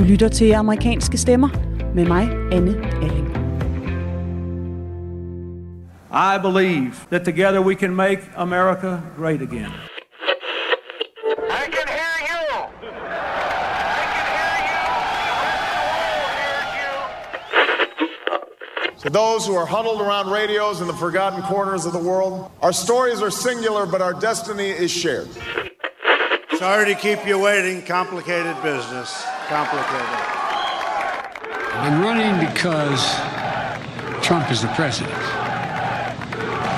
Du lytter til amerikanske stemmer med mig, Anne Alling. I believe that together we can make America great again. I can hear you. I can hear you. The whole world hears you. To those who are huddled around radios in the forgotten corners of the world, our stories are singular, but our destiny is shared. Sorry to keep you waiting. Complicated business. Complicated. I'm running because Trump is the president.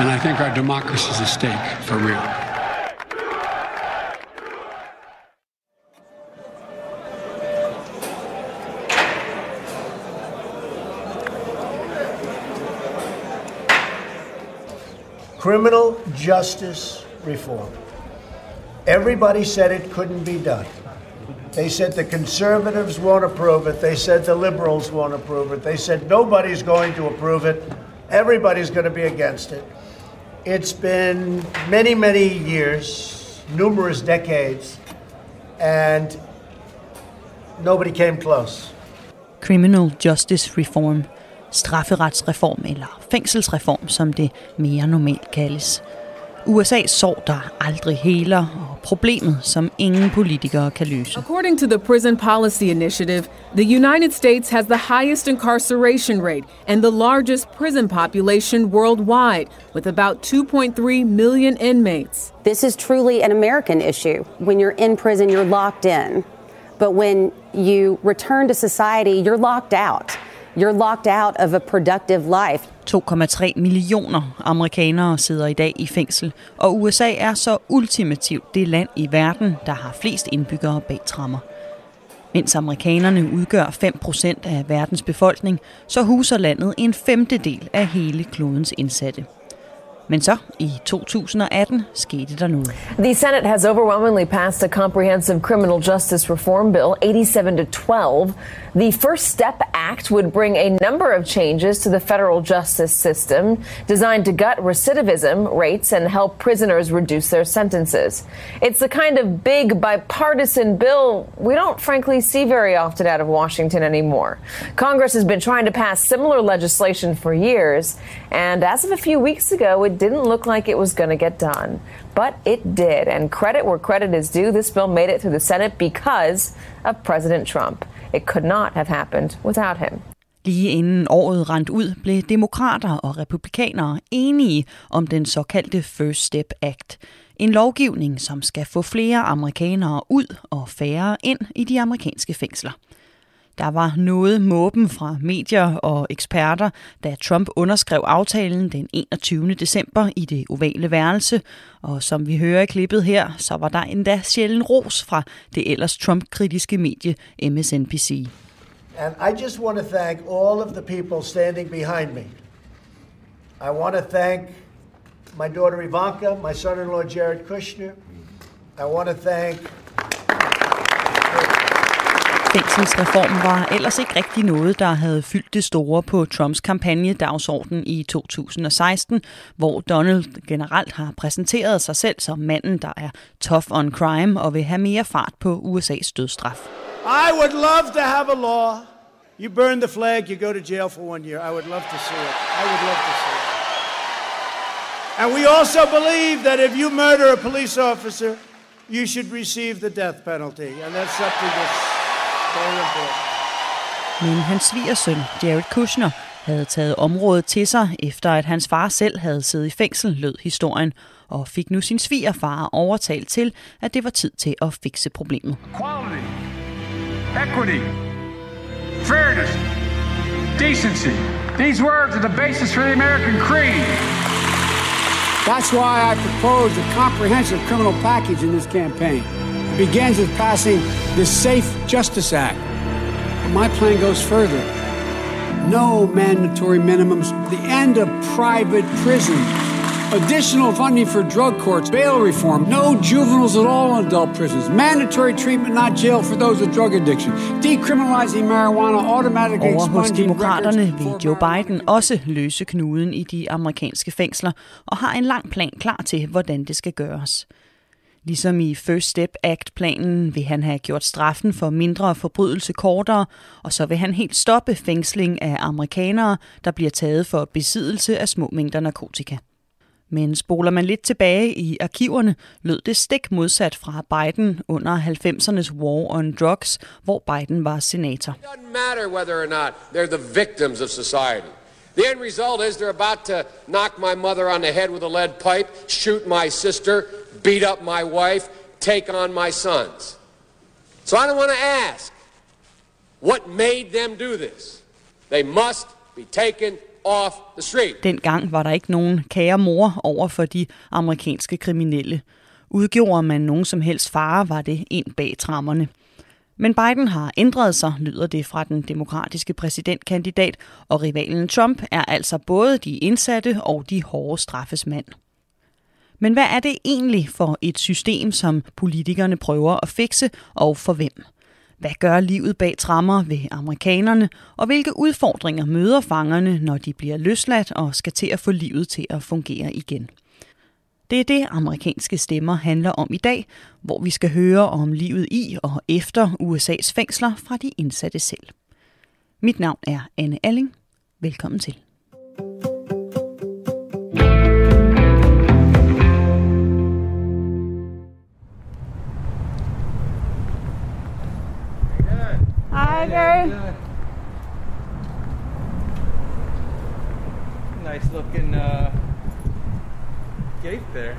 And I think our democracy is at stake for real. Criminal justice reform. Everybody said it couldn't be done. They said the conservatives won't approve it. They said the liberals won't approve it. They said nobody's going to approve it. Everybody's going to be against it. It's been many, many years, numerous decades, and nobody came close. Criminal Justice Reform, strafferetsreform eller fængselsreform, som det mere normalt kaldes. USA's sår, der aldrig heler, og problemet, som ingen politikere kan løse. According to the Prison Policy Initiative, the United States has the highest incarceration rate and the largest prison population worldwide, with about 2.3 million inmates. This is truly an American issue. When you're in prison, you're locked in. But when you return to society, you're locked out. You're locked out of a productive life. 2,3 millioner amerikanere sidder i dag i fængsel, og USA er så ultimativt det land i verden, der har flest indbyggere bag trammer. Mens amerikanerne udgør 5% af verdens befolkning, så huser landet en femtedel af hele klodens indsatte. Men så i 2018 skete der noget. The Senate has overwhelmingly passed a comprehensive criminal justice reform bill, 87 to 12. The First Step Act would bring a number of changes to the federal justice system designed to gut recidivism rates and help prisoners reduce their sentences. It's the kind of big bipartisan bill we don't frankly see very often out of Washington anymore. Congress has been trying to pass similar legislation for years, and as of a few weeks ago, it didn't look like it was going to get done. But it did, and credit where credit is due, this bill made it through the Senate because of President Trump. It could not have happened without him. Lige inden året rent ud, blev demokrater og republikanere enige om den såkaldte First Step Act. En lovgivning, som skal få flere amerikanere ud og færre ind i de amerikanske fængsler. Der var noget måben fra medier og eksperter, da Trump underskrev aftalen den 21. december i det ovale værelse. Og som vi hører i klippet her, så var der endda sjælden ros fra det ellers Trump-kritiske medie MSNBC. And I just want to thank all of the people standing behind me. I want to thank my daughter Ivanka, my son in law Jared Kushner. I want to thank Fængselsreformen var ellers ikke rigtig noget, der havde fyldt det store på Trumps kampagnedagsorden i 2016, hvor Donald generelt har præsenteret sig selv som manden, der er tough on crime og vil have mere fart på USA's dødsstraf. I would love to have a law. You burn the flag, you go to jail for one year. I would love to see it. I would love to see it. And we also believe that if you murder a police officer, you should receive the death penalty. And that's up to this. Men hans svigersøn, Jared Kushner, havde taget området til sig, efter at hans far selv havde siddet i fængsel, lød historien, og fik nu sin svigerfar overtalt til, at det var tid til at fikse problemet. Equality, equity, fairness, decency. These words are the basis for the American creed. That's why I propose a comprehensive criminal package in this campaign. It begins with passing the Safe Justice Act. My plan goes further. No mandatory minimums, the end of private prison, additional funding for drug courts, bail reform, no juveniles at all in adult prisons, mandatory treatment, not jail for those with drug addiction, decriminalizing marijuana, automatically Over hos demokraterne vil Joe Biden også løse knuden i de amerikanske fængsler og har en lang plan klar til, hvordan det skal gøres. Ligesom i First Step Act-planen vil han have gjort straffen for mindre forbrydelse kortere, og så vil han helt stoppe fængsling af amerikanere, der bliver taget for besiddelse af små mængder narkotika. Men spoler man lidt tilbage i arkiverne, lød det stik modsat fra Biden under 90'ernes war on drugs, hvor Biden var senator. It doesn't matter whether or not they're the victims of society. The end result is they're about to knock my mother on the head with a lead pipe, shoot my sister, beat up my wife, take on my sons. So I don't want to ask what made them do this. They must be taken off the street. Dengang var der ikke nogen kære mor over for de amerikanske kriminelle. Udgjorde man nogen som helst fare, var det ind bag trammerne. Men Biden har ændret sig, lyder det fra den demokratiske præsidentkandidat, og rivalen Trump er altså både de indsatte og de hårde straffes mand. Men hvad er det egentlig for et system, som politikerne prøver at fikse, og for hvem? Hvad gør livet bag trammer ved amerikanerne, og hvilke udfordringer møder fangerne, når de bliver løsladt og skal til at få livet til at fungere igen? Det er det, amerikanske stemmer handler om i dag, hvor vi skal høre om livet i og efter USA's fængsler fra de indsatte selv. Mit navn er Anne Alling. Velkommen til. There.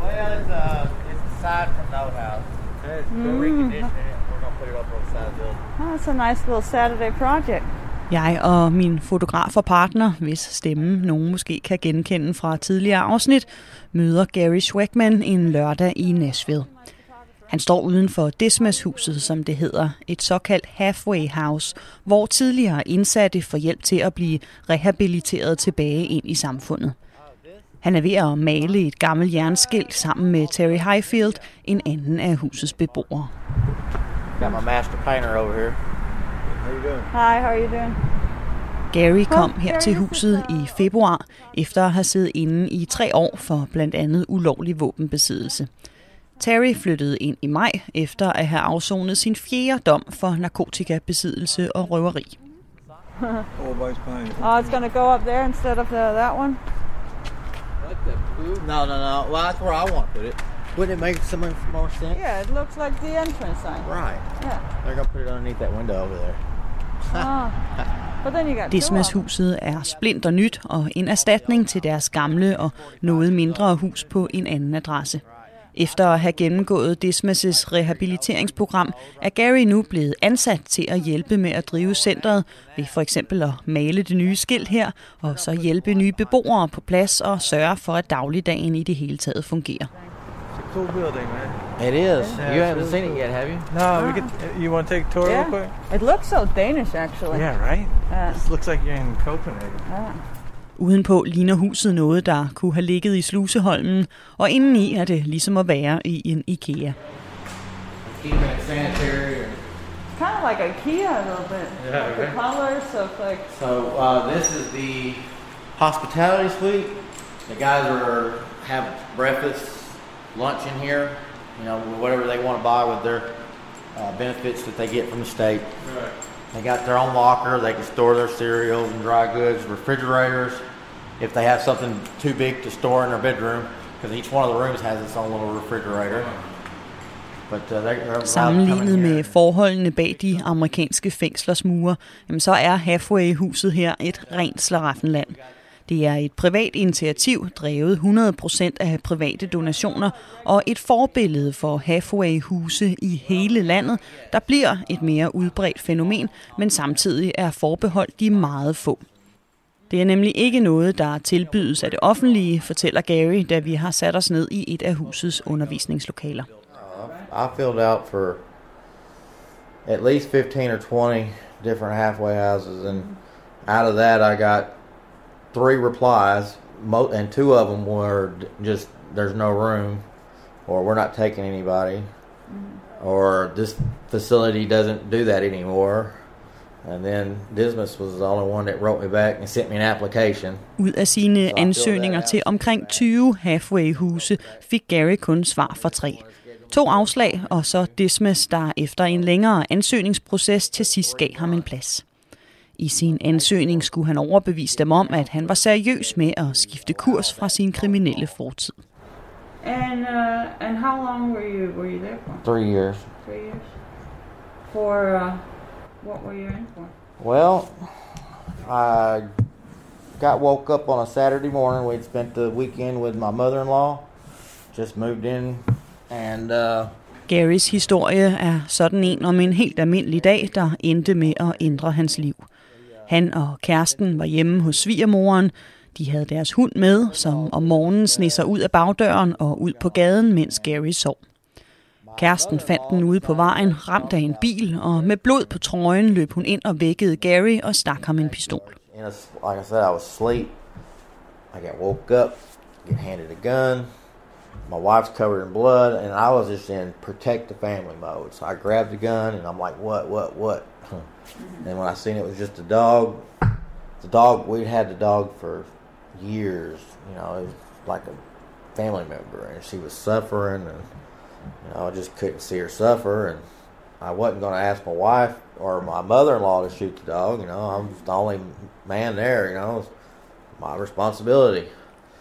Well, it's, uh, it's the side from the old house. That's Mm. We're reconditioning it. We're gonna put it up on the side of the building. Oh, that's a nice little Saturday project. Jeg og min fotograf og partner, hvis stemme nogen måske kan genkende fra tidligere afsnit, møder Gary Schweckman en lørdag i Nashville. Han står uden for Dismas-huset, som det hedder, et såkaldt halfway house, hvor tidligere indsatte får hjælp til at blive rehabiliteret tilbage ind i samfundet. Han er ved at male et gammelt jernskilt sammen med Terry Highfield, en anden af husets beboere. Got my master painter over here. How you doing? Hi, how are you doing? Gary kom her til huset i februar, efter at have siddet inde i tre år for blandt andet ulovlig våbenbesiddelse. Terry flyttede ind i maj, efter at have afsonet sin fjerde dom for narkotikabesiddelse og røveri. oh, it's going to go up there instead of the, that one? No, no, no. Well, that's where I want to put it. Wouldn't it make so much more sense? Yeah, it looks like the entrance sign. Right. Yeah. They're gonna put it underneath that window over there. Oh. Them. Dismas-huset er splinter nyt og en erstatning til deres gamle og noget mindre hus på en anden adresse. Efter at have gennemgået Dismas' rehabiliteringsprogram, er Gary nu blevet ansat til at hjælpe med at drive centret, ved for eksempel at male det nye skilt her, og så hjælpe nye beboere på plads og sørge for, at dagligdagen i det hele taget fungerer. It's a cool building, man. It is. Yeah, you haven't seen it yet, have you? No, we could. You want to take a tour real Yeah. quick? It looks so Danish, actually. Yeah, right. Yeah. This looks like you're in Copenhagen. Yeah. Udenpå ligner huset noget, der kunne have ligget i Sluseholmen, og indeni er det ligesom at være i en IKEA. Keeping it sanitary. It's kind of like IKEA a little bit. Yeah, Like the colors of like. So uh, this is the hospitality suite. The guys are have breakfast, lunch in here. You know, whatever they want to buy with their uh, benefits that they get from the state. Right. They got their own locker. They can store their cereals and dry goods, refrigerators. If they have something too big to store in their bedroom, because each one of the rooms has its own little refrigerator. But uh, Sammenlignet med forholdene bag de amerikanske fængslers mure, jamen så er Halfway-huset her et rent slaraffenland. Det er et privat initiativ, drevet 100% af private donationer, og et forbillede for Halfway-huse i hele landet, der bliver et mere udbredt fænomen, men samtidig er forbeholdt de meget få. Det er nemlig ikke noget, der tilbydes af det offentlige, fortæller Gary, da vi har sat os ned i et af husets undervisningslokaler. I filled out for at least 15 or 20 different halfway houses, and out of that, I got three replies, and two of them were d- just there's no room, or we're not taking anybody, or this facility doesn't do that anymore, And then Dismas was the only one that wrote me back and sent me an application. Ud af sine ansøgninger til omkring 20 halfway-huse fik Gary kun svar for tre. To afslag, og så Dismas, der efter en længere ansøgningsproces til sidst gav ham en plads. I sin ansøgning skulle han overbevise dem om, at han var seriøs med at skifte kurs fra sin kriminelle fortid. And uh, and how long were you were you there for? Three years. Three years. For uh, what were you in for? Well, I got woke up on a Saturday morning. We'd spent the weekend with my mother-in-law. Just moved in, and uh, Garys historie er sådan en om en helt almindelig dag, der endte med at ændre hans liv. Han og kæresten var hjemme hos svigermoren. De havde deres hund med, som om morgenen sneg sig ud af bagdøren og ud på gaden, mens Gary sov. Kæresten fandt den ude på vejen, ramt af en bil, og med blod på trøjen løb hun ind og vækkede Gary og stak ham en pistol. like I said, I was asleep. I got woke up, get handed a gun. My wife's covered in blood, and I was just in protect the family mode. So I grabbed the gun, and I'm like, "What? What? What?" and when I seen it was just a dog, the dog we'd had the dog for years. You know, it was like a family member, and she was suffering, and you know, I just couldn't see her suffer, and I wasn't going to ask my wife or my mother-in-law to shoot the dog. You know, I'm the only man there. You know, it's my responsibility.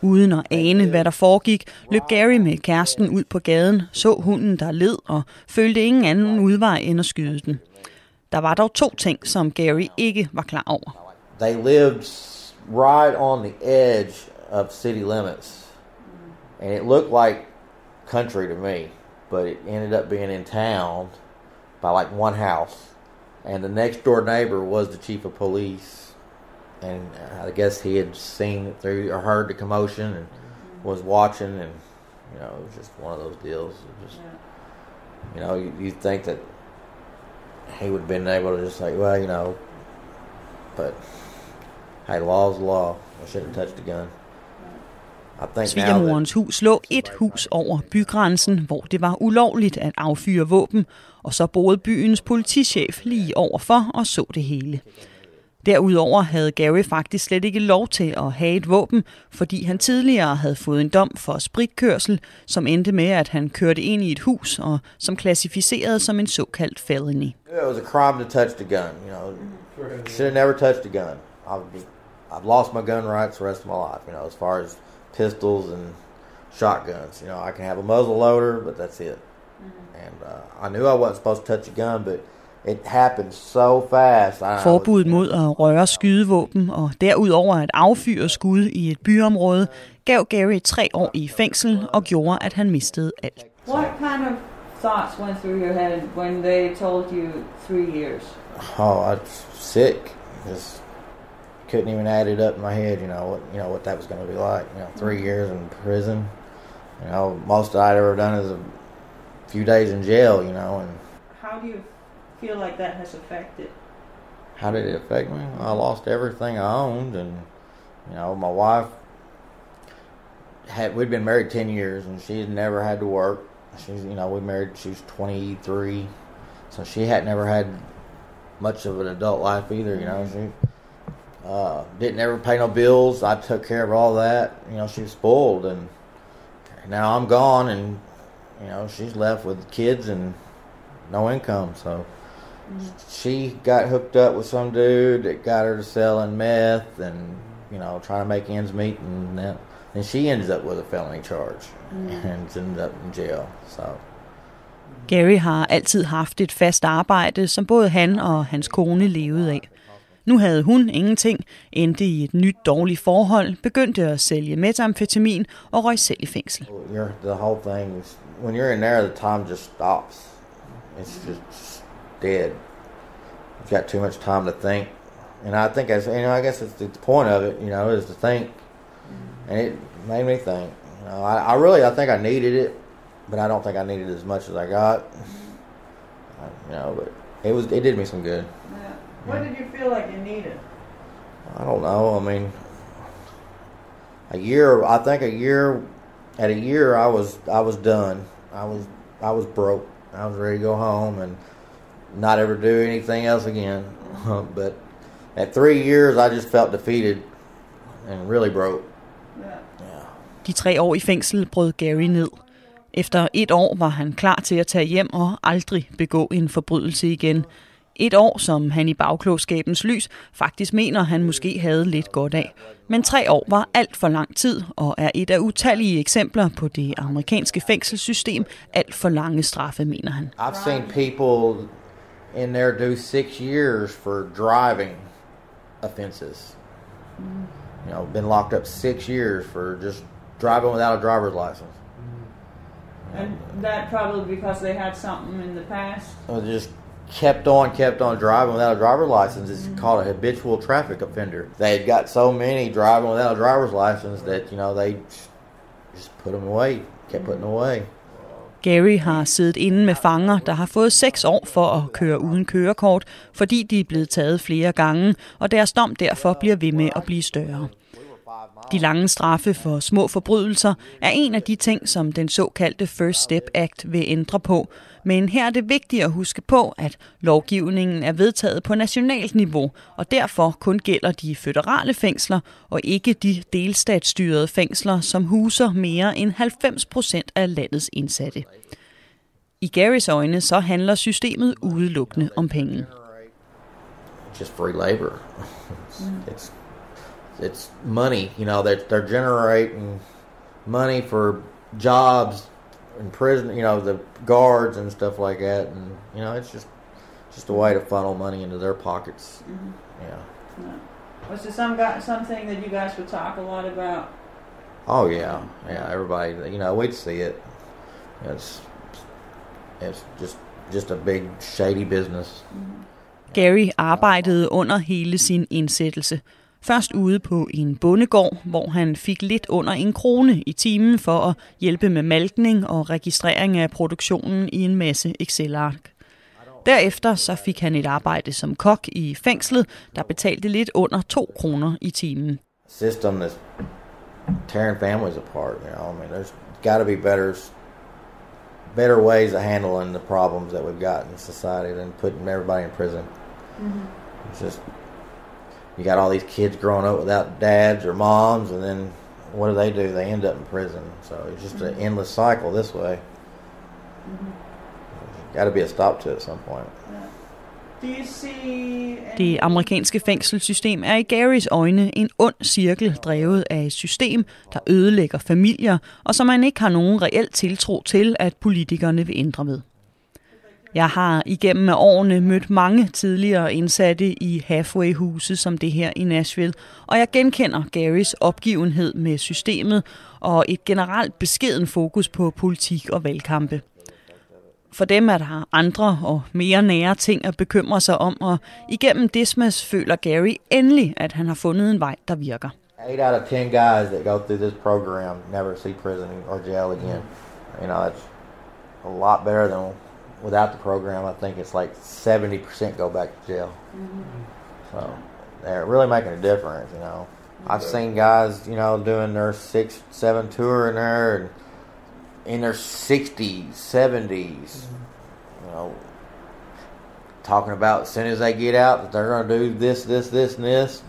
Uden at ane, hvad der foregik, løb Gary med kæresten ud på gaden, så hunden, der led, og følte ingen anden udvej end at skyde den. Der var dog to ting, som Gary ikke var klar over. They lived right on the edge of city limits, and it looked like country to me, but it ended up being in town by like one house, and the next door neighbor was the chief of police, and I guess he had seen through or heard the commotion and was watching, and you know it was just one of those deals. Just, you know, you, you think that he would have been able to just say, well, you know, but hey, law's law. I shouldn't have touched the gun. Svigermorens hus lå et hus over bygrænsen, hvor det var ulovligt at affyre våben, og så boede byens politichef lige overfor og så det hele. Derudover havde Gary faktisk slet ikke lov til at have et våben, fordi han tidligere havde fået en dom for spritkørsel, som endte med, at han kørte ind i et hus, og som klassificeret som en såkaldt felony. it was a crime to touch the gun. You know, should have never touched a gun. I've I've lost my gun rights the rest of my life. You know, as far as pistols and shotguns. You know, I can have a muzzle loader, but that's it. And uh, I knew I wasn't supposed to touch a gun, but it happened so fast. I, Forbuddet mod at røre skydevåben og derudover at affyre skud i et byområde gav Gary tre år i fængsel og gjorde, at han mistede alt. What kind of thoughts went through your head when they told you three years? Oh, I was sick. Just couldn't even add it up in my head. You know what? You know what that was going to be like. You know, 3 mm-hmm. years in prison. You know, most I'd ever done is a few days in jail. You know, and How do you feel like that has affected? how did it affect me? I lost everything I owned, and you know, my wife had we'd been married ten years, and she had never had to work. She's you know we married. She was twenty three, so she had never had much of an adult life either. You know, she uh, didn't ever pay no bills. I took care of all that. You know, she was spoiled, and now I'm gone, and you know she's left with kids and no income. So she got hooked up with some dude that got her to selling meth and you know trying to make ends meet, and then and she ends up with a felony charge and ends up in jail. So. Gary har altid haft et fast arbejde, som både han og hans kone levede af. Nu havde hun ingenting, endte i et nyt dårligt forhold, begyndte at sælge metamfetamin og røg selv i fængsel. You're, the whole thing is when you're in there, the time just stops. It's just dead. You've got too much time to think, and I think as you know, I guess it's the point of it, you know, is to think, and it made me think. You know, I, I really, I think I needed it, but I don't think I needed as much as I got. I- You know, but it was, it did me some good. Yeah. What did you feel like you needed? I don't know. I mean, a year. I think a year. At a year, I was I was done. I was I was broke. I was ready to go home, and not ever do anything else again. but at three years, I just felt defeated and really broke. De tre år i fængsel brød Gary ned. Efter et år var han klar til at tage hjem og aldrig begå en forbrydelse igen. Et år, som han i bagklogskabens lys faktisk mener, han måske havde lidt godt af. Men tre år var alt for lang tid, og er et af utallige eksempler på det amerikanske fængselssystem alt for lange straffe, mener han. I've seen people in there do six years for driving offenses. You know, been locked up six years for just driving without a driver's license. And that probably because they had something in the past. Or just kept on, kept on driving without a driver's license. It's called a habitual traffic offender. They had got so many driving without a driver's license that, you know, they just put them away, kept putting them away. Gary har siddet inde med fanger, der har fået seks år for at køre uden kørekort, fordi de er blevet taget flere gange, og deres dom derfor bliver ved med at blive større. De lange straffe for små forbrydelser er en af de ting, som den såkaldte First Step Act vil ændre på. Men her er det vigtigt at huske på, at lovgivningen er vedtaget på nationalt niveau, og derfor kun gælder de føderale fængsler, og ikke de delstatsstyrede fængsler, som huser mere end 90 procent af landets indsatte. I Garys øjne så handler systemet udelukkende om penge. Just free labor. It's it's money. You know, they're they're generating money for jobs in prison. You know, the guards and stuff like that, and you know, it's just just a way to funnel money into their pockets. Mm-hmm. Yeah. Was there some guy, something that you guys would talk a lot about? Oh yeah, yeah. Everybody, you know, we'd see it. It's it's just just a big shady business. Mm-hmm. Gary arbejdede under hele sin indsættelse. Først ude på en bondegård, hvor han fik lidt under en krone i timen for at hjælpe med malkning og registrering af produktionen i en masse Excel-ark. Derefter så fik han et arbejde som kok i fængslet, der betalte lidt under 2 kroner i timen. System that's tearing families apart. You know, I mean, there's got to be better better ways of handling the problems that we've got in society than putting everybody in prison. It's just you got all these kids growing up without dads or moms, and then what do they do? They end up in prison. So it's just an endless cycle this way. Got to be a stop to it at some point. Det amerikanske fængselssystem er i Garys øjne en ond cirkel drevet af et system, der ødelægger familier, og som man ikke har nogen reel tiltro til, at politikerne vil ændre ved. Jeg har igennem årene mødt mange tidligere indsatte i halfway-huse som det her i Nashville, og jeg genkender Garys opgivenhed med systemet og et generelt beskeden fokus på politik og valgkampe. For dem er der andre og mere nære ting at bekymre sig om, og igennem Dismas føler Gary endelig, at han har fundet en vej, der virker. 8 out of 10 guys that go through this program never see prison or jail again. You know, it's a lot better than without the program. I think it's like 70% go back to jail. Mm-hmm. So they're really making a difference, you know. I've seen guys, you know, doing their six, seven tour in there and in their 60s, 70s, mm-hmm. you know, talking about as soon as they get out that they're going to do this, this, this, and this,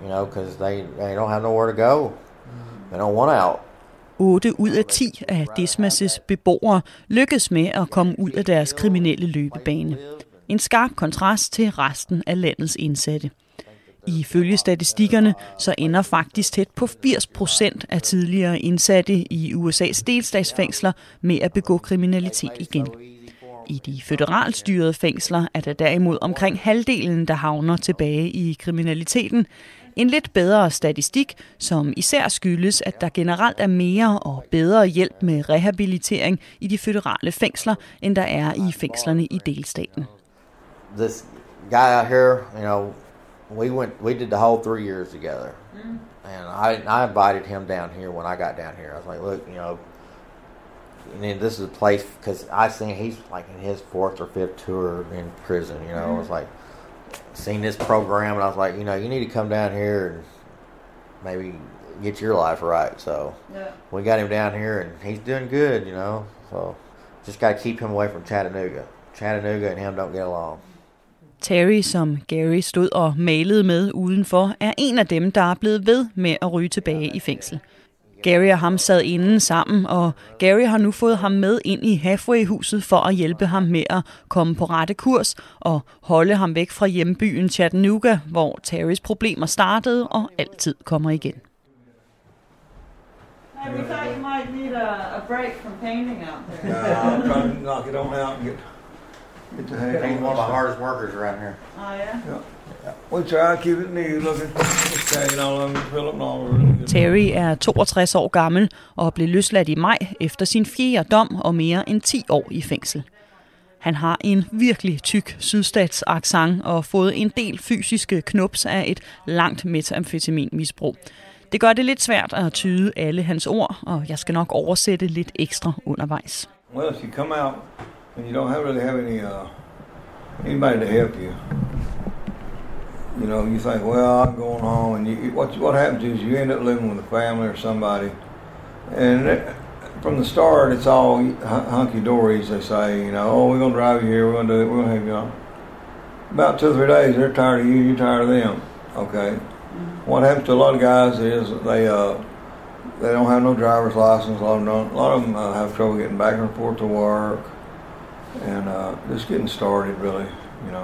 you know, because they, they don't have nowhere to go. Mm-hmm. They don't want out. 8 ud af 10 af Desmas' beboere lykkes med at komme ud af deres kriminelle løbebane. En skarp kontrast til resten af landets indsatte. Ifølge statistikkerne så ender faktisk tæt på 80 procent af tidligere indsatte i USA's delstatsfængsler med at begå kriminalitet igen. I de føderalt styrede fængsler er der derimod omkring halvdelen, der havner tilbage i kriminaliteten. En lidt bedre statistik, som især skyldes, at der generelt er mere og bedre hjælp med rehabilitering i de føderale fængsler, end der er i fængslerne i delstaten. This guy out here, you know, we went, we did the whole three years together, and I, I invited him down here when I got down here. I was like, look, you know, and then this is a place because I seen he's like in his fourth or fifth tour in prison. You know, I was like, seen this program, and I was like, you know, you need to come down here and maybe get your life right. So Yeah. we got him down here, and he's doing good. You know, so just got to keep him away from Chattanooga. Chattanooga and him don't get along. Terry, som Gary stod og malede med udenfor, er en af dem, der er blevet ved med at ryge tilbage i fængsel. Gary og ham sad inden sammen, og Gary har nu fået ham med ind i Halfway-huset for at hjælpe ham med at komme på rette kurs og holde ham væk fra hjembyen Chattanooga, hvor Terrys problemer startede og altid kommer igen. Hey, we thought you might need a, a break from painting out there. Yeah, I'm trying to knock it on out and get get the hang He's on one of the hardest workers around here. Oh, yeah? Yeah. We try to keep it neat looking. Okay, all of them, fill up and all really good. Terry er 62 år gammel og blev løsladt i maj efter sin fjerde dom og mere end 10 år i fængsel. Han har en virkelig tyk sydstats accent og fået en del fysiske knups af et langt metamfetaminmisbrug. Det gør det lidt svært at tyde alle hans ord, og jeg skal nok oversætte lidt ekstra undervejs. Well, if you come out and you don't have really have any uh, anybody to help you, you know, you think, well, I'm going home, and you, what what happens is you end up living with a family or somebody, and it, from the start, it's all hunky dory, as they say. You know, oh, we're gonna drive you here, we're gonna do it, we're gonna have you on. About two or three days, they're tired of you, you're tired of them. Okay. What happens to a lot of guys is they uh, they don't have no driver's license. A lot of them, don't, a lot of them uh, have trouble getting back and forth to work, and uh, just getting started really.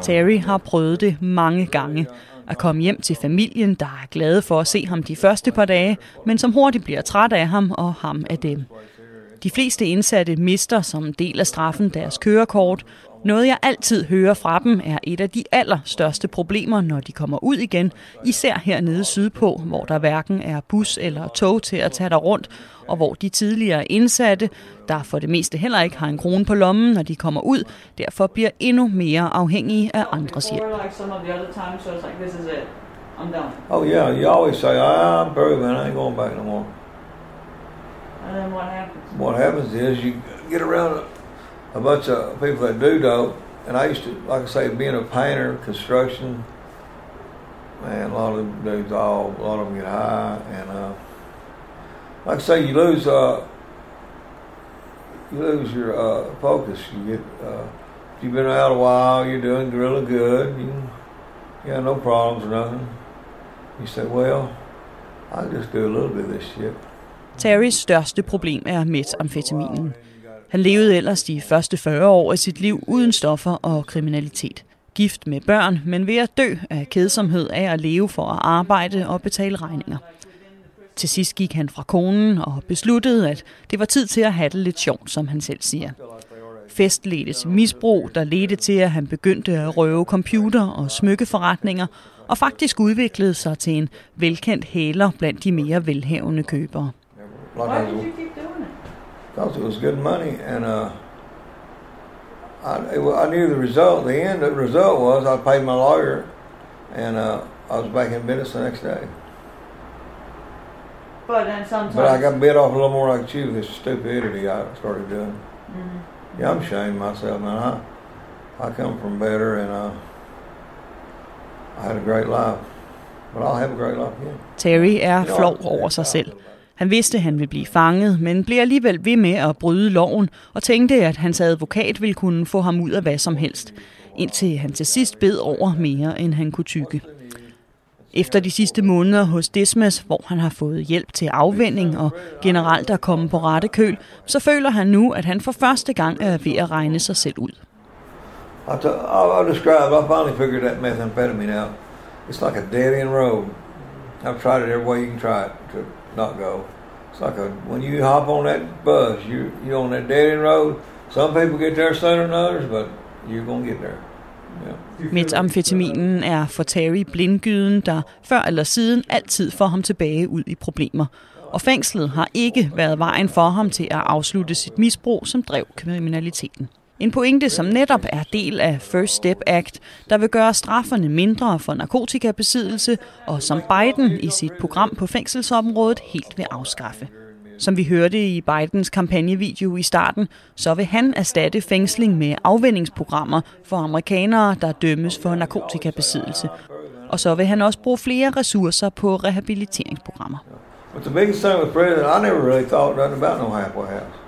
Terry har prøvet det mange gange. At komme hjem til familien, der er glade for at se ham de første par dage, men som hurtigt bliver træt af ham og ham af dem. De fleste indsatte mister som del af straffen deres kørekort. Noget jeg altid hører fra dem er et af de allerstørste problemer, når de kommer ud igen, især hernede sydpå, hvor der hverken er bus eller tog til at tage dig rundt, og hvor de tidligere indsatte, der for det meste heller ikke har en krone på lommen, når de kommer ud, derfor bliver endnu mere afhængige af andres hjælp. Oh yeah, you always say, I'm through, man. I ain't going back no more. And then what happens? What happens is you get around a, bunch of people that do dope, and I used to, like I say, being a painter, construction. Man, a lot of them dudes, all a lot of them get high, and uh, like I say, you lose, uh, you lose your uh, focus. You get, uh, if you've been out a while, you're doing really good. You, you got no problems or nothing. You say, well, I'll just do a little bit of this shit. Terrys største problem er metamfetaminen. Han levede ellers de første 40 år af sit liv uden stoffer og kriminalitet. Gift med børn, men ved at dø af kedsomhed af at leve for at arbejde og betale regninger. Til sidst gik han fra konen og besluttede, at det var tid til at have det lidt sjovt, som han selv siger. Fest ledte til misbrug, der ledte til, at han begyndte at røve computer og smykkeforretninger, og faktisk udviklede sig til en velkendt hæler blandt de mere velhavende købere. Why did you keep doing it? Because it was good money, and uh, I, it, I knew the result. The end the result was I paid my lawyer, and uh, I was back in business the next day. But then sometimes. But I got bit off a little more like you with this stupidity I started doing. Mhm. Yeah, I'm ashamed of myself, man. I I come from better, and uh, I had a great life, but I'll have a great life again. Terry er flov over sig selv. Han vidste, at han ville blive fanget, men blev alligevel ved med at bryde loven og tænkte, at hans advokat ville kunne få ham ud af hvad som helst, indtil han til sidst bed over mere, end han kunne tykke. Efter de sidste måneder hos Dismas, hvor han har fået hjælp til afvænding og generelt at komme på rette køl, så føler han nu, at han for første gang er ved at regne sig selv ud. I'll, describe. I finally figured that methamphetamine out. It's like a dead end road. I've tried it every way you can try it to not go. It's like a when you hop on that bus, you you on that dead end road. Some people get there sooner than others, but you're gonna get there. Yeah. Metamfetaminen er for Terry blindgyden, der før eller siden altid får ham tilbage ud i problemer. Og fængslet har ikke været vejen for ham til at afslutte sit misbrug, som drev kriminaliteten. En pointe, som netop er del af First Step Act, der vil gøre strafferne mindre for narkotikabesiddelse, og som Biden i sit program på fængselsområdet helt vil afskaffe. Som vi hørte i Bidens kampagnevideo i starten, så vil han erstatte fængsling med afvendingsprogrammer for amerikanere, der dømmes for narkotikabesiddelse. Og så vil han også bruge flere ressourcer på rehabiliteringsprogrammer. But the biggest thing with prison, I never really thought nothing about no halfway house.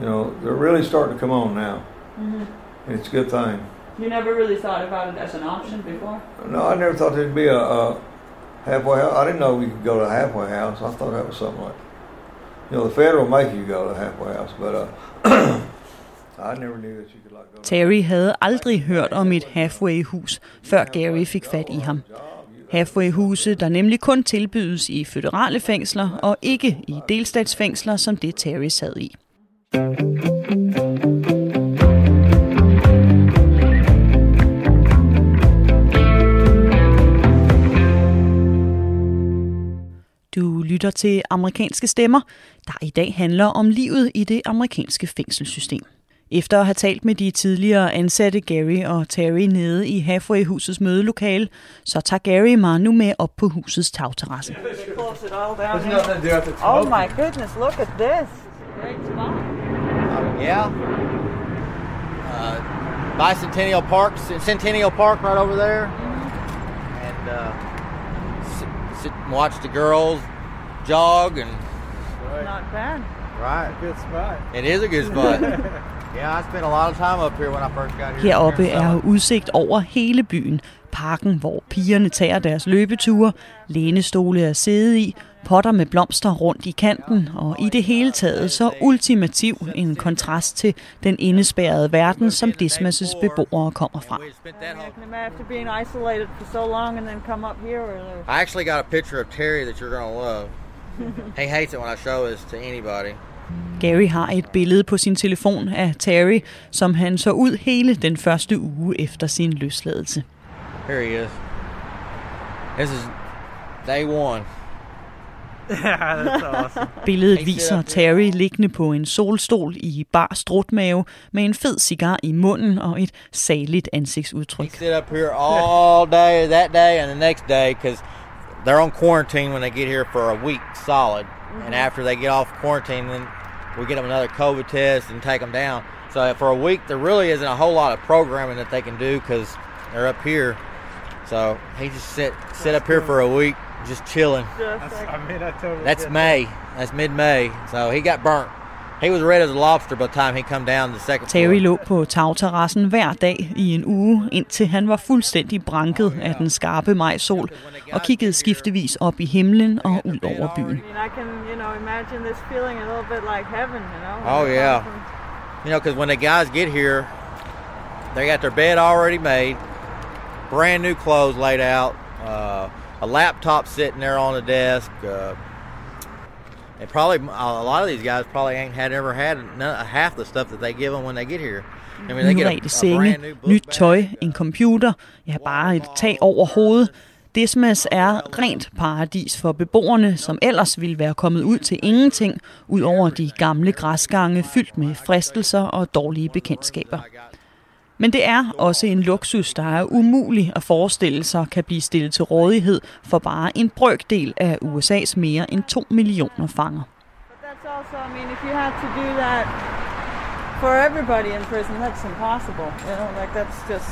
You know, they're really starting to come on now. Mhm. and it's a good thing. You never really thought about it as an option before? No, I never thought there'd be a, a halfway house. I didn't know we could go to a halfway house. I thought that was something like, you know, the federal make you go to a halfway house, but uh, I never knew that you could like go. Terry havde aldrig hørt om et halfway-hus, før Gary fik fat i ham. Halfway-huse, der nemlig kun tilbydes i føderale fængsler og ikke i delstatsfængsler, som det Terry sad i. Du lytter til amerikanske stemmer, der i dag handler om livet i det amerikanske fængselssystem. Efter at have talt med de tidligere ansatte Gary og Terry nede i Halfway-husets mødelokale, så tager Gary mig nu med op på husets tagterrasse. Oh my goodness, look at this. Great spot. Yeah. Uh, Bicentennial Park, Centennial Park right over there. And uh, sit, sit and watch the girls jog and Not bad. right. Good spot. It is a good spot. yeah, I spent a lot of time up here when I first got here. Heroppe er udsigt over hele byen. Parken, hvor pigerne tager deres løbeture, lænestole at sidde i, potter med blomster rundt i kanten, og i det hele taget så ultimativ en kontrast til den indespærrede verden, som Dismas' beboere kommer fra. I actually got a picture of Terry that you're gonna love. he hates it when I show this to anybody. Gary har et billede på sin telefon af Terry, som han så ud hele den første uge efter sin løsladelse. Here he is. This is day one. that's awesome. Billedet viser Terry liggende på en solstol i bar strutmave med en fed cigar i munden og et saligt ansigtsudtryk. Sit up here all day that day and the next day because they're on quarantine when they get here for a week solid, and after they get off quarantine, then we get them another COVID test and take them down. So for a week, there really isn't a whole lot of programming that they can do because they're up here. So he just sit sit up here for a week, just chilling. just That's, I mean, I totally That's get May. That's mid-May. So he got burnt. He was red as a lobster by the time he come down the second floor. Terry lå på tagterrassen hver dag i en uge, indtil han var fuldstændig branket af den skarpe majsol og kiggede skiftevis op i himlen og ud over byen. I can, you know, imagine this feeling a little bit like heaven, you know. Oh yeah. You know, because when the guys get here, they got their bed already made, brand new clothes laid out, uh, a laptop sitting there on the desk. Uh, and probably a lot of these guys probably ain't had ever had none, half the stuff that they give them when they get here. I mean, they get Nyrede a, a senge, brand new book nyt tøj, en computer, ja bare et tag over hovedet. Desmas er rent paradis for beboerne, som ellers ville være kommet ud til ingenting, ud over de gamle græsgange fyldt med fristelser og dårlige bekendtskaber. Men det er også en luksus, der er umulig at forestille sig kan blive stillet til rådighed for bare en brøkdel af USA's mere end 2 millioner fanger. But that's also, I mean, if you had to do that for everybody in prison, that's impossible. You know, like that's just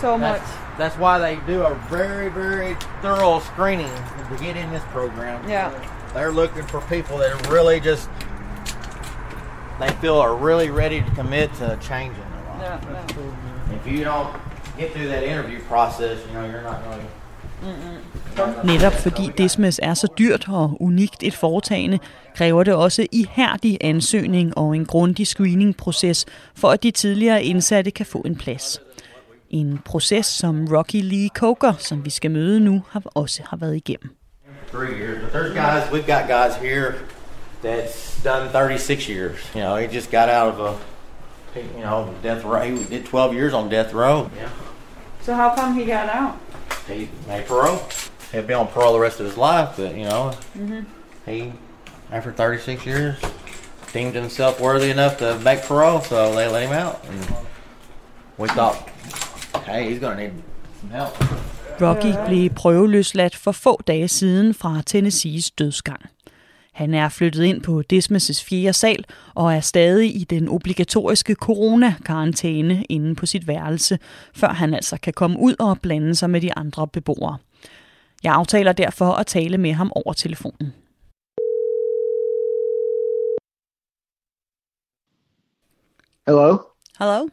so much. That's, that's why they do a very, very thorough screening to get in this program. Yeah. They're looking for people that really just, they feel are really ready to commit to changing. Yeah, yeah. If you don't get through that interview process, you know, you're not going to. Netop fordi Dismas er så dyrt og unikt et foretagende, kræver det også ihærdig ansøgning og en grundig screeningproces, for at de tidligere indsatte kan få en plads. En proces, som Rocky Lee Coker, som vi skal møde nu, har også har været igennem. Three years, but there's guys. We've got guys here that's done 36 years. You know, he just got out of a, you know, death row. He did 12 years on death row. Yeah. So how come he got out? He made parole. He'd be on parole the rest of his life, but you know, Mhm. he after 36 years deemed himself worthy enough to make parole, so they let him out, and we thought, hey, he's gonna need some help. Rocky blev prøveløsladt for få dage siden fra Tennessees dødsgang. Han er flyttet ind på Dismas' fjerde sal og er stadig i den obligatoriske corona-karantæne inde på sit værelse, før han altså kan komme ud og blande sig med de andre beboere. Jeg aftaler derfor at tale med ham over telefonen. Hello. Hello.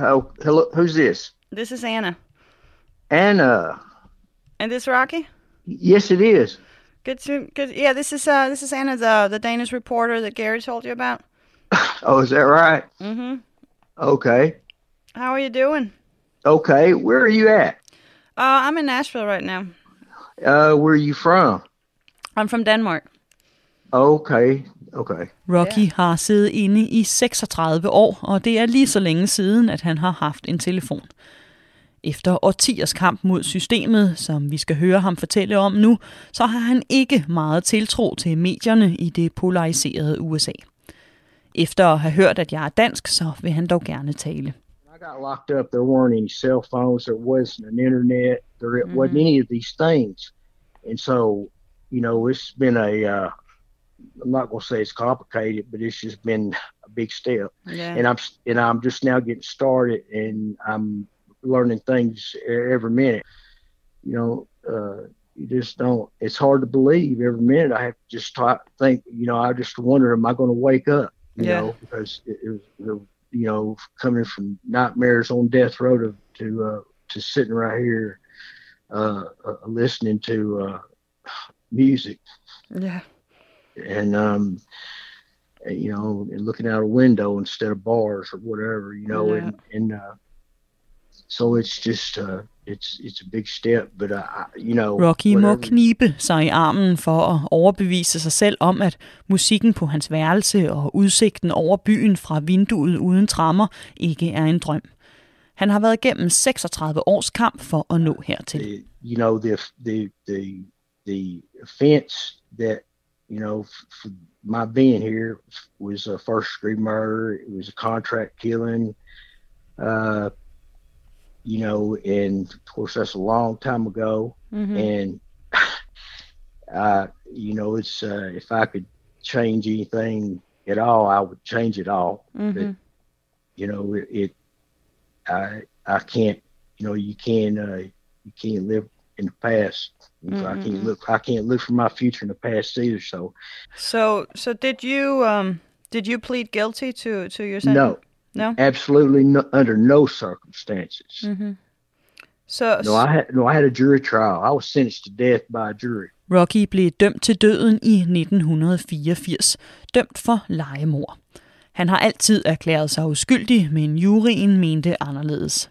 Oh, hello. Who's this? This is Anna. Anna. And this Rocky? Yes, it is. Good to good. Yeah, this is uh this is Anna, the the Danish reporter that Gary told you about. Oh, is that right? Mm-hmm. Okay. How are you doing? Okay. Where are you at? Uh, I'm in Nashville right now. Uh, where are you from? I'm from Denmark. Okay. Okay. Rocky har siddet inde i 36 år, og det er lige så længe siden, at han har haft en telefon. Efter årtiers kamp mod systemet, som vi skal høre ham fortælle om nu, så har han ikke meget tiltro til medierne i det polariserede USA. Efter at have hørt, at jeg er dansk, så vil han dog gerne tale. I got locked up. There weren't any cell phones. There wasn't an internet. There wasn't any of these things. And so, you know, it's been a, uh, I'm not going to say it's complicated, but it's just been a big step. Yeah. And I'm, and I'm just now getting started and I'm learning things every minute. You know, uh, you just don't, it's hard to believe every minute. I have to just try, think, you know, I just wonder, am I going to wake up? You Yeah. know, because it, it was, you know, coming from nightmares on death row to, to, uh, to sitting right here, uh, uh listening to, uh, music Yeah. and um you know and looking out a window instead of bars or whatever you know Yeah. and and uh so it's just uh it's it's a big step but I, you know Rocky må whatever- knibe sig i armen for at overbevise sig selv om, at musikken på hans værelse og udsigten over byen fra vinduet uden trammer ikke er en drøm. Han har været igennem 36 års kamp for at nå hertil. the, you know the the the the offense that you know for my being here was a first degree murder it was a contract killing uh you know and of course that's a long time ago Mhm. and uh you know it's uh if i could change anything at all i would change it all but Mhm. you know it, it i i can't you know you can uh you can't live in the past i can't look i can't look for my future in the past either so So so did you um did you plead guilty to to your sentence? no No. absolutely no, under no circumstances Mm-hmm. So no i had no i had a jury trial i was sentenced to death by a jury Rocky blev dømt til døden i 1984, dømt for legemord. Han har altid erklæret sig uskyldig, men juryen mente anderledes.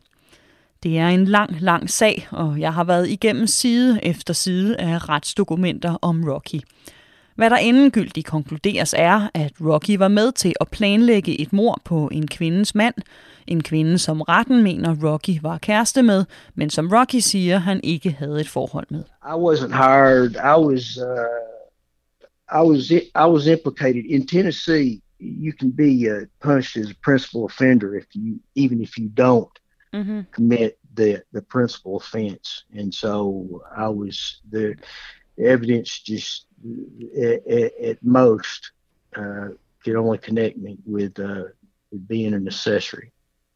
Det er en lang, lang sag, og jeg har været igennem side efter side af retsdokumenter om Rocky. Hvad der endegyldigt konkluderes er, at Rocky var med til at planlægge et mord på en kvindes mand, en kvinde, som retten mener Rocky var kæreste med, men som Rocky siger, han ikke havde et forhold med. I wasn't hired. I was uh, I was I was implicated in Tennessee. You can be uh, punished as a principal offender if you even if you don't Mm-hmm. commit the the principal offense. And so I was the evidence just at, at, most uh, could only connect me with uh, with being an accessory.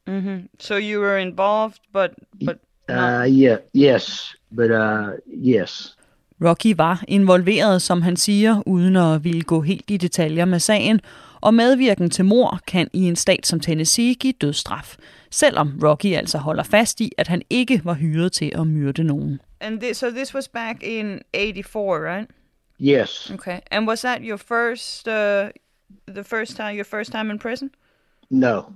Mm-hmm. So you were involved, but but Uh, yeah, yes, but uh, yes. Rocky var involveret, som han siger, uden at ville gå helt i detaljer med sagen, og medvirken til mor kan i en stat som Tennessee give dødsstraf, selvom Rocky altså holder fast i, at han ikke var hyret til at myrde nogen. and this, so this was back in '84, right? Yes. Okay. And was that your first uh the first time your first time in prison? No,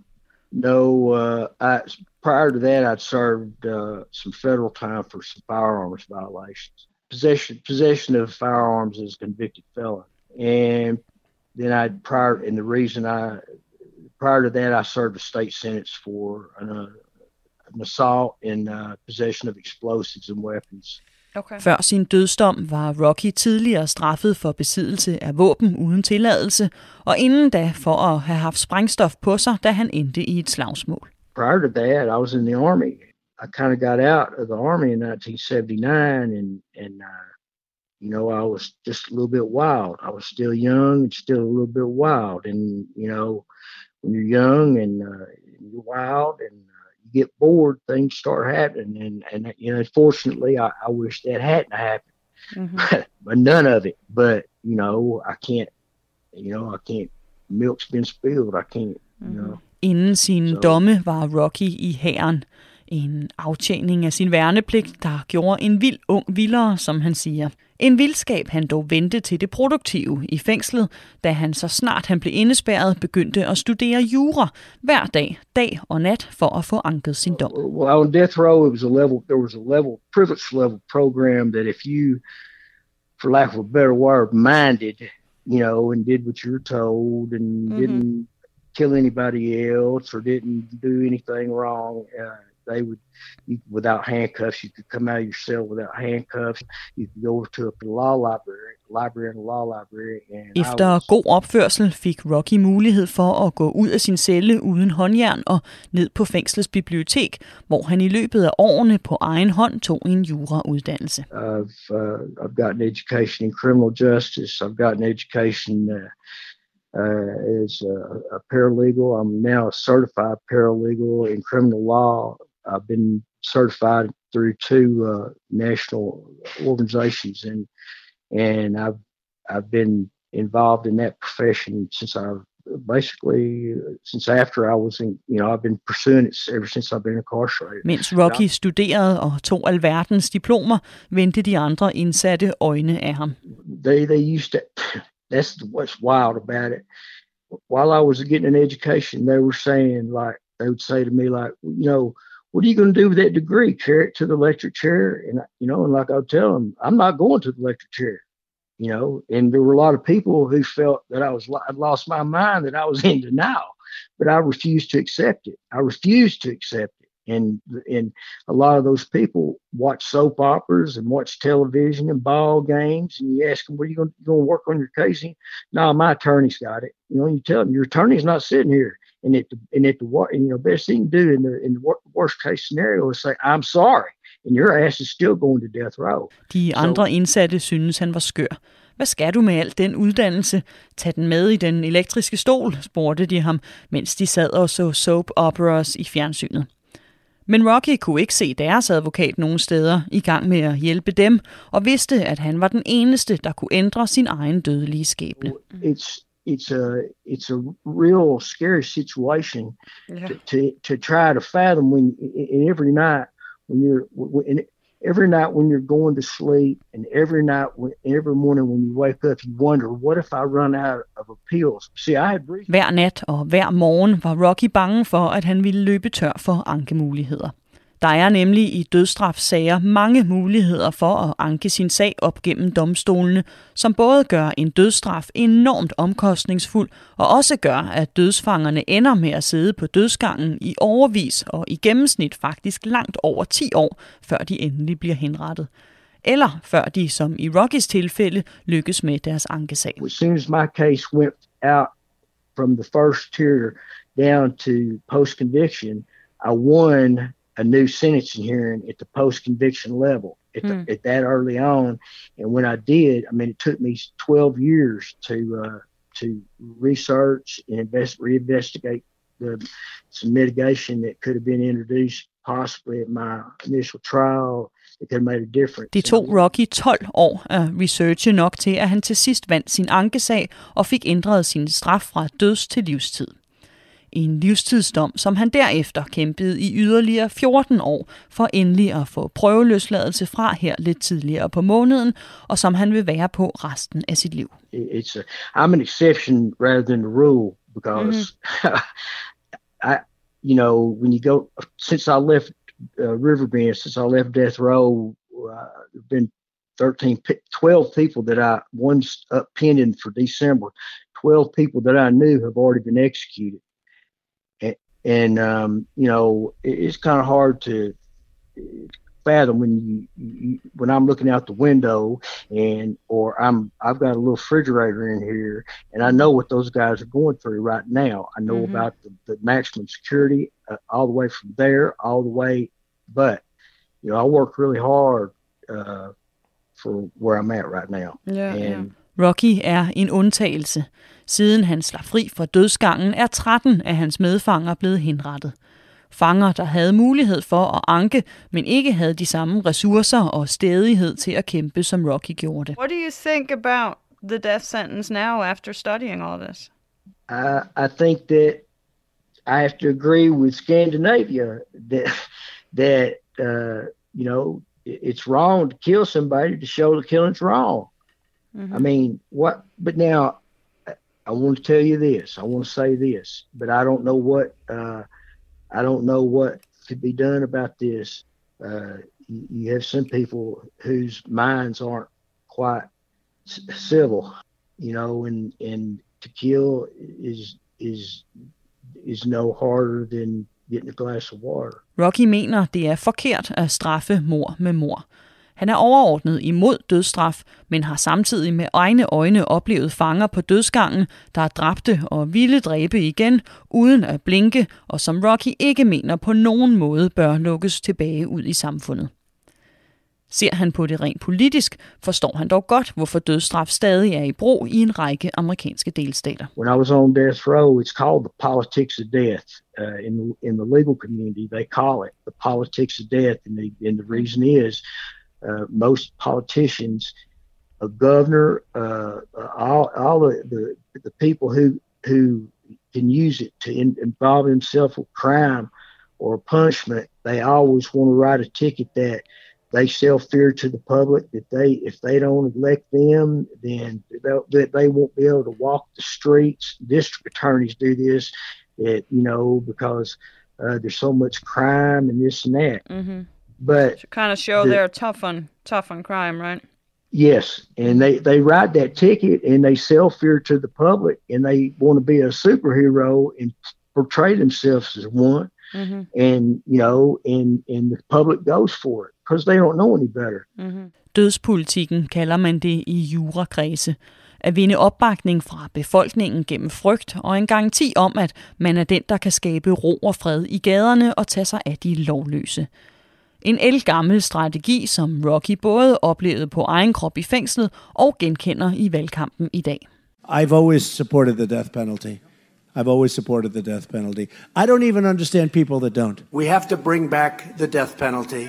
no. Uh, I prior to that, I'd served uh, some federal time for some firearms violations. Possession possession of firearms as a convicted felon, and then I prior and the reason I prior to that I served a state sentence for an, uh, an assault and uh, possession of explosives and weapons. Okay. Før sin dødsdom var Rocky tidligere straffet for besiddelse af våben uden tilladelse, og inden da for at have haft sprængstof på sig, da han endte i et slagsmål. prior to that, I was in the army. I kind of got out of the army in 1979, and and uh, you know I was just a little bit wild. I was still young and still a little bit wild, and you know when you're young and uh, you're wild and uh, get bored, things start happening, and and you know unfortunately I, I wish that hadn't happened, Mm-hmm. but none of it. But you know I can't, you know I can't. Milk's been spilled. I can't, you know. Inden sin domme var Rocky i hæren. En aftjening af sin værnepligt, der gjorde en vild ung vildere, som han siger. En vildskab han dog vendte til det produktive i fængslet, da han så snart han blev indespærret begyndte at studere jura hver dag, dag og nat for at få anket sin dom. Well, on death row, it was a level. There was a level privilege level program that if you, for lack of a better word, minded, you know, and did what you were told and mm-hmm. didn't kill anybody else or didn't do anything wrong. Uh, they would, you, without handcuffs, you could come out of your cell without handcuffs. You could go to a law library, library and law library. And Efter was, god opførsel fik Rocky mulighed for at gå ud af sin celle uden håndjern og ned på fængslets bibliotek, hvor han i løbet af årene på egen hånd tog en jurauddannelse. I've, uh, I've got an education in criminal justice. I've got an education uh, uh, as a, a paralegal. I'm now a certified paralegal in criminal law. I've been certified through two uh, national organizations, and and I've I've been involved in that profession since I basically since after I was in you know I've been pursuing it ever since I've been incarcerated. Mens Rocky studerede og tog alverdens diplomer, vendte de andre indsatte øjne af ham. They they used to that's what's wild about it. While I was getting an education, they were saying like they would say to me like, you know, what are you going to do with that degree? Carry it to the electric chair, and you know, and like I would tell them, I'm not going to the electric chair. You know, and there were a lot of people who felt that I was I'd lost my mind, that I was in denial, but I refused to accept it. I refused to accept it and and a lot of those people watch soap operas and watch television and ball games and you ask them what are you going to, going to work on your case no my attorney's got it you know you tell them your attorney's not sitting here and at the and at the and, you know best thing to do in the in the worst case scenario is say i'm sorry and your ass is still going to death row De andre indsatte synes han var skør. Hvad skal du med al den uddannelse? Tag den med i den elektriske stol, spurgte de ham, mens de sad og så soap operas i fjernsynet. Men Rocky kunne ikke se deres advokat nogen steder i gang med at hjælpe dem, og vidste, at han var den eneste, der kunne ændre sin egen dødelige skæbne. It's it's a it's a real scary situation yeah. to, to to try to fathom when in every night when you're when, every night when you're going to sleep and every night when, every morning when you wake up you wonder what if I run out of appeals see I had hver nat og hver morgen var Rocky bange for at han ville løbe tør for ankemuligheder Der er nemlig i dødstrafsager mange muligheder for at anke sin sag op gennem domstolene, som både gør en dødstraf enormt omkostningsfuld og også gør, at dødsfangerne ender med at sidde på dødsgangen i overvis og i gennemsnit faktisk langt over 10 år, før de endelig bliver henrettet. Eller før de, som i Rockys tilfælde, lykkes med deres ankesag. As soon as my case went out from the first tier down to post-conviction, I won a new sentencing hearing at the post conviction level at, the, mm. at that early on. And when I did, I mean, it took me 12 years to uh, to research and invest, reinvestigate the some mitigation that could have been introduced possibly at my initial trial. It could have made a difference. Det tog Rocky 12 år at researche nok til, at han til sidst vandt sin ankesag og fik ændret sin straf fra døds til livstid. En livstidsdom, som han derefter kæmpede i yderligere 14 år for endelig at få prøveløsladelse fra her lidt tidligere på måneden, og som han vil være på resten af sit liv. It's a, I'm an exception rather than the rule because mm-hmm. I, you know, when you go since I left uh, Riverbend, since I left Death Row, uh, been 13, 12 people that I one's up pending for December. 12 people that I knew have already been executed. And um, you know it, it's kind of hard to fathom when you, you, when I'm looking out the window and or I'm I've got a little refrigerator in here and I know what those guys are going through right now. I know mm-hmm. about the, the, maximum security uh, all the way from there all the way, but you know I work really hard uh, for where I'm at right now. Yeah, and yeah. Rocky er en undtagelse. Siden han slap fri fra dødsgangen, er 13 af hans medfanger blevet henrettet. Fanger, der havde mulighed for at anke, men ikke havde de samme ressourcer og stedighed til at kæmpe, som Rocky gjorde det. What do you think about the death sentence now after studying all this? I, I think that I have to agree with Scandinavia that that uh, you know it's wrong to kill somebody to show the killing's wrong. Mm-hmm. I mean, what? But now, I want to tell you this. I want to say this, but I don't know what. Uh, I don't know what could be done about this. Uh, you, you, have some people whose minds aren't quite c- civil, you know, and and to kill is is is no harder than getting a glass of water. Rocky mener, det er forkert at straffe mor med mor. Han er overordnet imod dødsstraf, men har samtidig med egne øjne oplevet fanger på dødsgangen, der er dræbte og ville dræbe igen, uden at blinke, og som Rocky ikke mener på nogen måde bør lukkes tilbage ud i samfundet. Ser han på det rent politisk, forstår han dog godt, hvorfor dødsstraf stadig er i brug i en række amerikanske delstater. When I was on death row, it's called the politics of death. Uh, in, the, in the legal community, they call it the politics of death, and the, and the reason is uh, most politicians, a governor, uh, all, all the, the, the people who who can use it to in, involve themselves with crime or punishment, they always want to write a ticket that they sell fear to the public that they if they don't elect them then that they won't be able to walk the streets district attorneys do this that you know because uh, there's so much crime and this and that mm-hmm. But to kind of show the, they're tough on tough on crime right yes and they they write that ticket and they sell fear to the public and they want to be a superhero and portray themselves as one mm-hmm. and you know and and the public goes for it because they don't know any better. Mm-hmm. Dødspolitikken kalder man det i jurakredse. At vinde opbakning fra befolkningen gennem frygt og en garanti om, at man er den, der kan skabe ro og fred i gaderne og tage sig af de lovløse. En elgammel strategi, som Rocky både oplevede på egen krop i fængslet og genkender i valgkampen i dag. I've always supported the death penalty. I've always supported the death penalty. I don't even understand people that don't. We have to bring back the death penalty.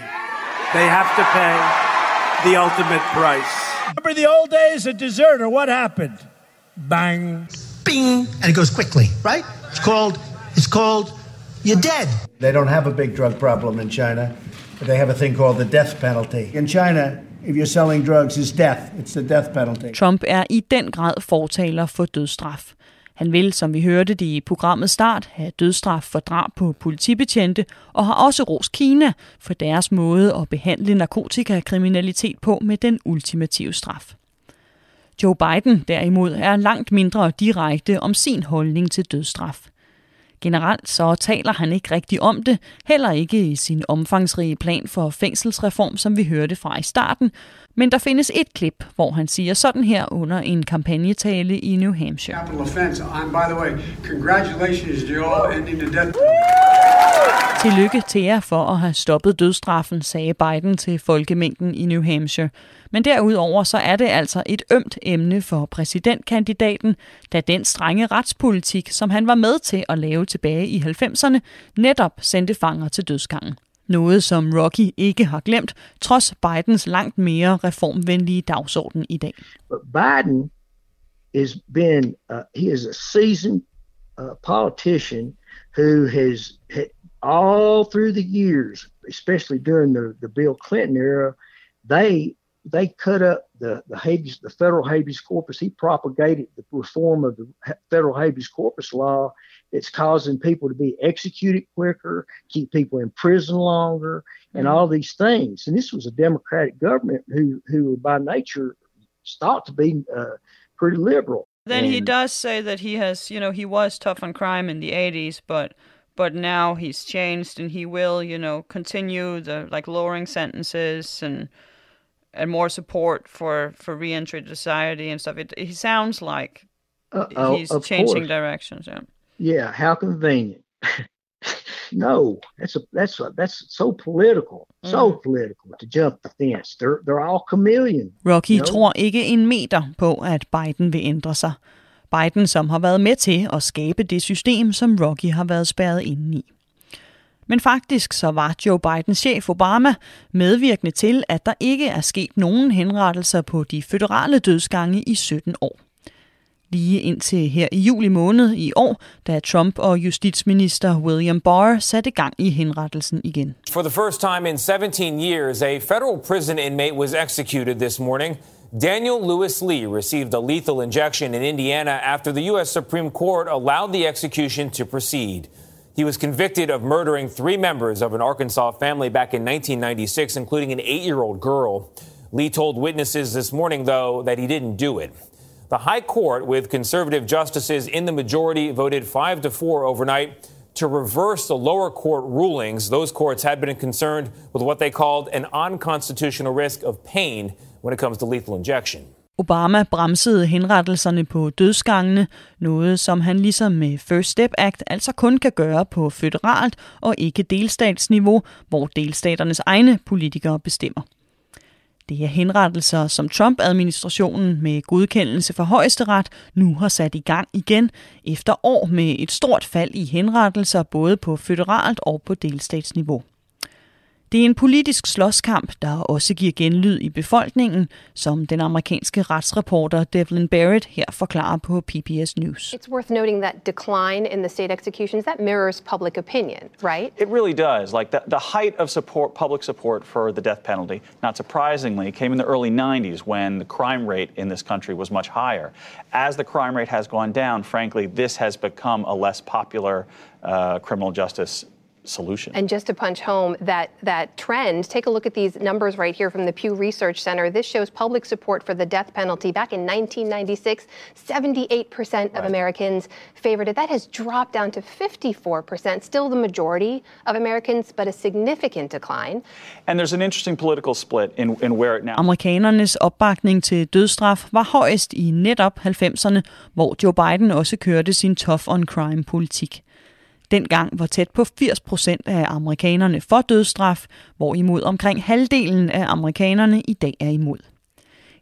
They have to pay the ultimate price. Remember the old days of deserter? What happened? Bang. Bing. And it goes quickly, right? It's called, it's called, you're dead. They don't have a big drug problem in China, but they have a thing called the death penalty. In China, if you're selling drugs, it's death. It's the death penalty. Trump er i den grad fortaler for dødsstraf. Han vil, som vi hørte det i programmet start, have dødsstraf for drab på politibetjente og har også ros Kina for deres måde at behandle narkotikakriminalitet på med den ultimative straf. Joe Biden derimod er langt mindre direkte om sin holdning til dødsstraf. Generelt så taler han ikke rigtig om det, heller ikke i sin omfangsrige plan for fængselsreform, som vi hørte fra i starten, men der findes et klip, hvor han siger sådan her under en kampagnetale i New Hampshire. Capital offense. And by the way, congratulations to you all ending the death Tillykke til jer for at have stoppet dødsstraffen, sagde Biden til folkemængden i New Hampshire. Men derudover så er det altså et ømt emne for præsidentkandidaten, da den strenge retspolitik, som han var med til at lave tilbage i 90'erne, netop sendte fanger til dødsgangen. Noget som Rocky ikke har glemt, trods Bidens langt mere reformvenlige dagsorden i dag. But Biden has been, uh, he is a seasoned uh, politician who has all through the years, especially during the, the Bill Clinton era, they they cut up the the habeas, the federal habeas corpus. He propagated the reform of the federal habeas corpus law. It's causing people to be executed quicker, keep people in prison longer, and mm-hmm. all these things. And this was a Democratic government who who by nature thought to be uh, pretty liberal. Then and, he does say that he has, you know, he was tough on crime in the 80s, but but now he's changed and he will, you know, continue the like lowering sentences and and more support for for reentry to society and stuff. It he sounds like uh, he's changing course. directions. Yeah. Yeah. How convenient. no, that's a that's a, that's so political, so mm. political to jump the fence. They're they're all chameleon. Rocky you know? tror ikke en meter på, at Biden vil ændre sig. Biden, som har været med til at skabe det system, som Rocky har været spærret inde i. Men faktisk så var Joe Bidens chef Obama medvirkende til, at der ikke er sket nogen henrettelser på de føderale dødsgange i 17 år. lige indtil her i juli måned i år, da Trump og justitsminister William Barr satte gang i henrettelsen igen. For the first time in 17 years, a federal prison inmate was executed this morning. Daniel Lewis Lee received a lethal injection in Indiana after the U.S. Supreme Court allowed the execution to proceed. He was convicted of murdering three members of an Arkansas family back in 1996, including an eight year old girl. Lee told witnesses this morning, though, that he didn't do it. The High Court, with conservative justices in the majority, voted 5 to 4 overnight to reverse the lower court rulings. Those courts had been concerned with what they called an unconstitutional risk of pain when it comes to lethal injection. Obama bremsede henrettelserne på dødsgangene, noget som han ligesom med First Step Act altså kun kan gøre på føderalt og ikke delstatsniveau, hvor delstaternes egne politikere bestemmer. Det er henrettelser, som Trump-administrationen med godkendelse for højesteret nu har sat i gang igen, efter år med et stort fald i henrettelser både på føderalt og på delstatsniveau. Det er en politisk slåskamp, der også giver genlyd i befolkningen, som den amerikanske retsreporter Devlin Barrett her forklarer på PBS News. It's worth noting that decline in the state executions that mirrors public opinion, right? It really does. Like the, the height of support, public support for the death penalty, not surprisingly, came in the early 90s when the crime rate in this country was much higher. As the crime rate has gone down, frankly, this has become a less popular uh, criminal justice solution. And just to punch home that that trend, take a look at these numbers right here from the Pew Research Center. This shows public support for the death penalty back in 1996. 78% of Americans favored it. That has dropped down to 54%, still the majority of Americans, but a significant decline. And there's an interesting political split in, in where it now. Amerikanernes opbakning til dødsstraf var højest i netop 90'erne, hvor Joe Biden også kørte sin tough on crime politik. Dengang var tæt på 80 procent af amerikanerne for dødsstraf, hvorimod omkring halvdelen af amerikanerne i dag er imod.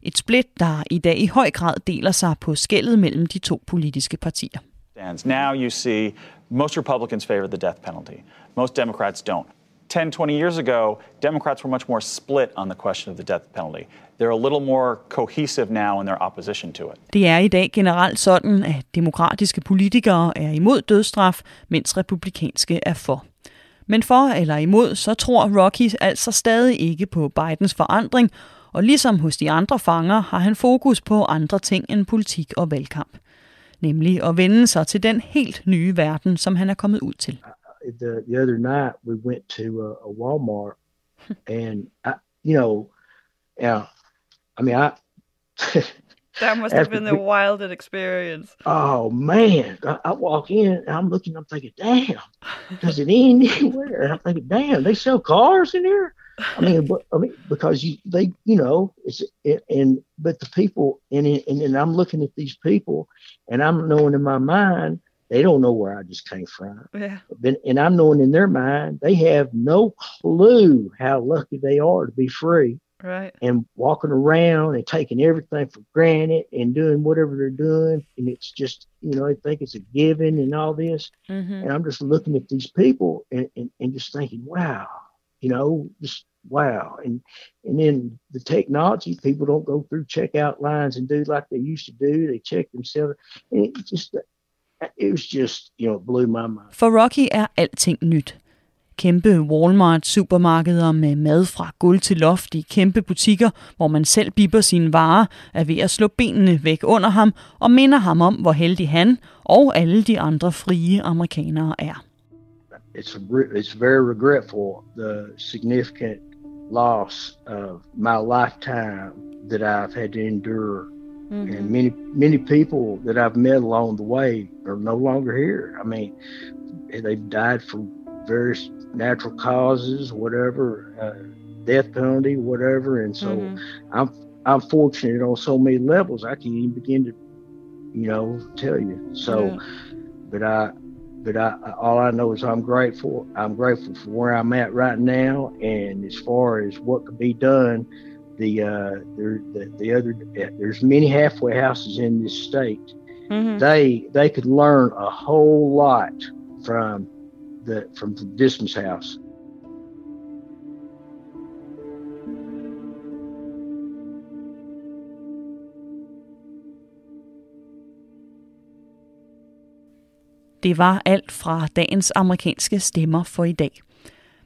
Et split, der i dag i høj grad deler sig på skældet mellem de to politiske partier. Now you see most Republicans favor the death penalty. Most Democrats don't. 10, 20 years ago, Democrats were much more split on the question of the death penalty. They're a little more cohesive now in their opposition to it. Det er i dag generelt sådan, at demokratiske politikere er imod dødsstraf, mens republikanske er for. Men for eller imod, så tror Rocky altså stadig ikke på Bidens forandring, og ligesom hos de andre fanger har han fokus på andre ting end politik og valgkamp. Nemlig at vende sig til den helt nye verden, som han er kommet ud til. The the other night we went to a, a Walmart, and I, you know, yeah, I mean, I. That must have been the wildest experience. Oh man, I, I walk in and I'm looking, I'm thinking, damn, does it end anywhere? And I'm thinking, damn, they sell cars in here. I mean, but, I mean, because you, they, you know, it's it, and but the people, and it- and I'm looking at these people, and I'm knowing in my mind they don't know where I just came from. Yeah. And I'm knowing in their mind they have no clue how lucky they are to be free Right. and walking around and taking everything for granted and doing whatever they're doing. And it's just, you know, they think it's a given and all this. Mhm. And I'm just looking at these people and, and, and just thinking, wow, you know, just wow. And and then the technology, people don't go through checkout lines and do like they used to do. They check themselves. And it just, it was just, you know, blew my mind. For Rocky er alting nyt. Kæmpe Walmart-supermarkeder med mad fra gulv til loft i kæmpe butikker, hvor man selv bipper sine varer, er ved at slå benene væk under ham og minder ham om, hvor heldig han og alle de andre frie amerikanere er. it's it's very regretful the significant loss of my lifetime that I've had to endure, and many many people that I've met along the way are no longer here. I mean, they've died from various natural causes, whatever, uh, death penalty, whatever, and so Mhm. I'm I'm fortunate on so many levels. I can't even begin to, you know, tell you. So, Yeah. but I, but I, all I know is I'm grateful. I'm grateful for where I'm at right now, and as far as what could be done, the uh, there, the, the other, there's many halfway houses in this state. Mhm. They they could learn a whole lot from the from the distance house. Det var alt fra dagens amerikanske stemmer for i dag.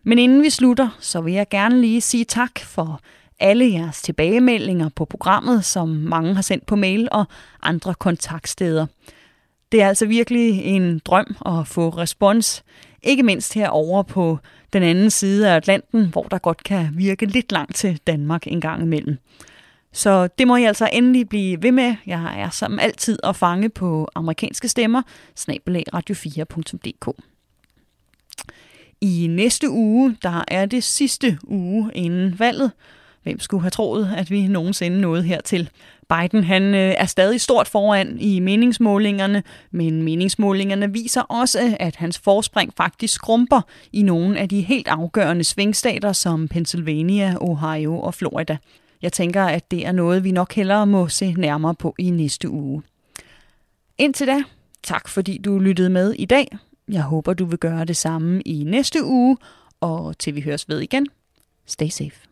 Men inden vi slutter, så vil jeg gerne lige sige tak for alle jeres tilbagemeldinger på programmet, som mange har sendt på mail og andre kontaktsteder. Det er altså virkelig en drøm at få respons, ikke mindst herovre på den anden side af Atlanten, hvor der godt kan virke lidt langt til Danmark en gang imellem. Så det må I altså endelig blive ved med. Jeg er som altid at fange på amerikanske stemmer, snabelagradio4.dk. I næste uge, der er det sidste uge inden valget. Hvem skulle have troet, at vi nogensinde nåede hertil? Biden han øh, er stadig stort foran i meningsmålingerne, men meningsmålingerne viser også, at hans forspring faktisk skrumper i nogle af de helt afgørende svingstater som Pennsylvania, Ohio og Florida. Jeg tænker, at det er noget, vi nok hellere må se nærmere på i næste uge. Indtil da, tak fordi du lyttede med i dag. Jeg håber, du vil gøre det samme i næste uge, og til vi høres ved igen. Stay safe.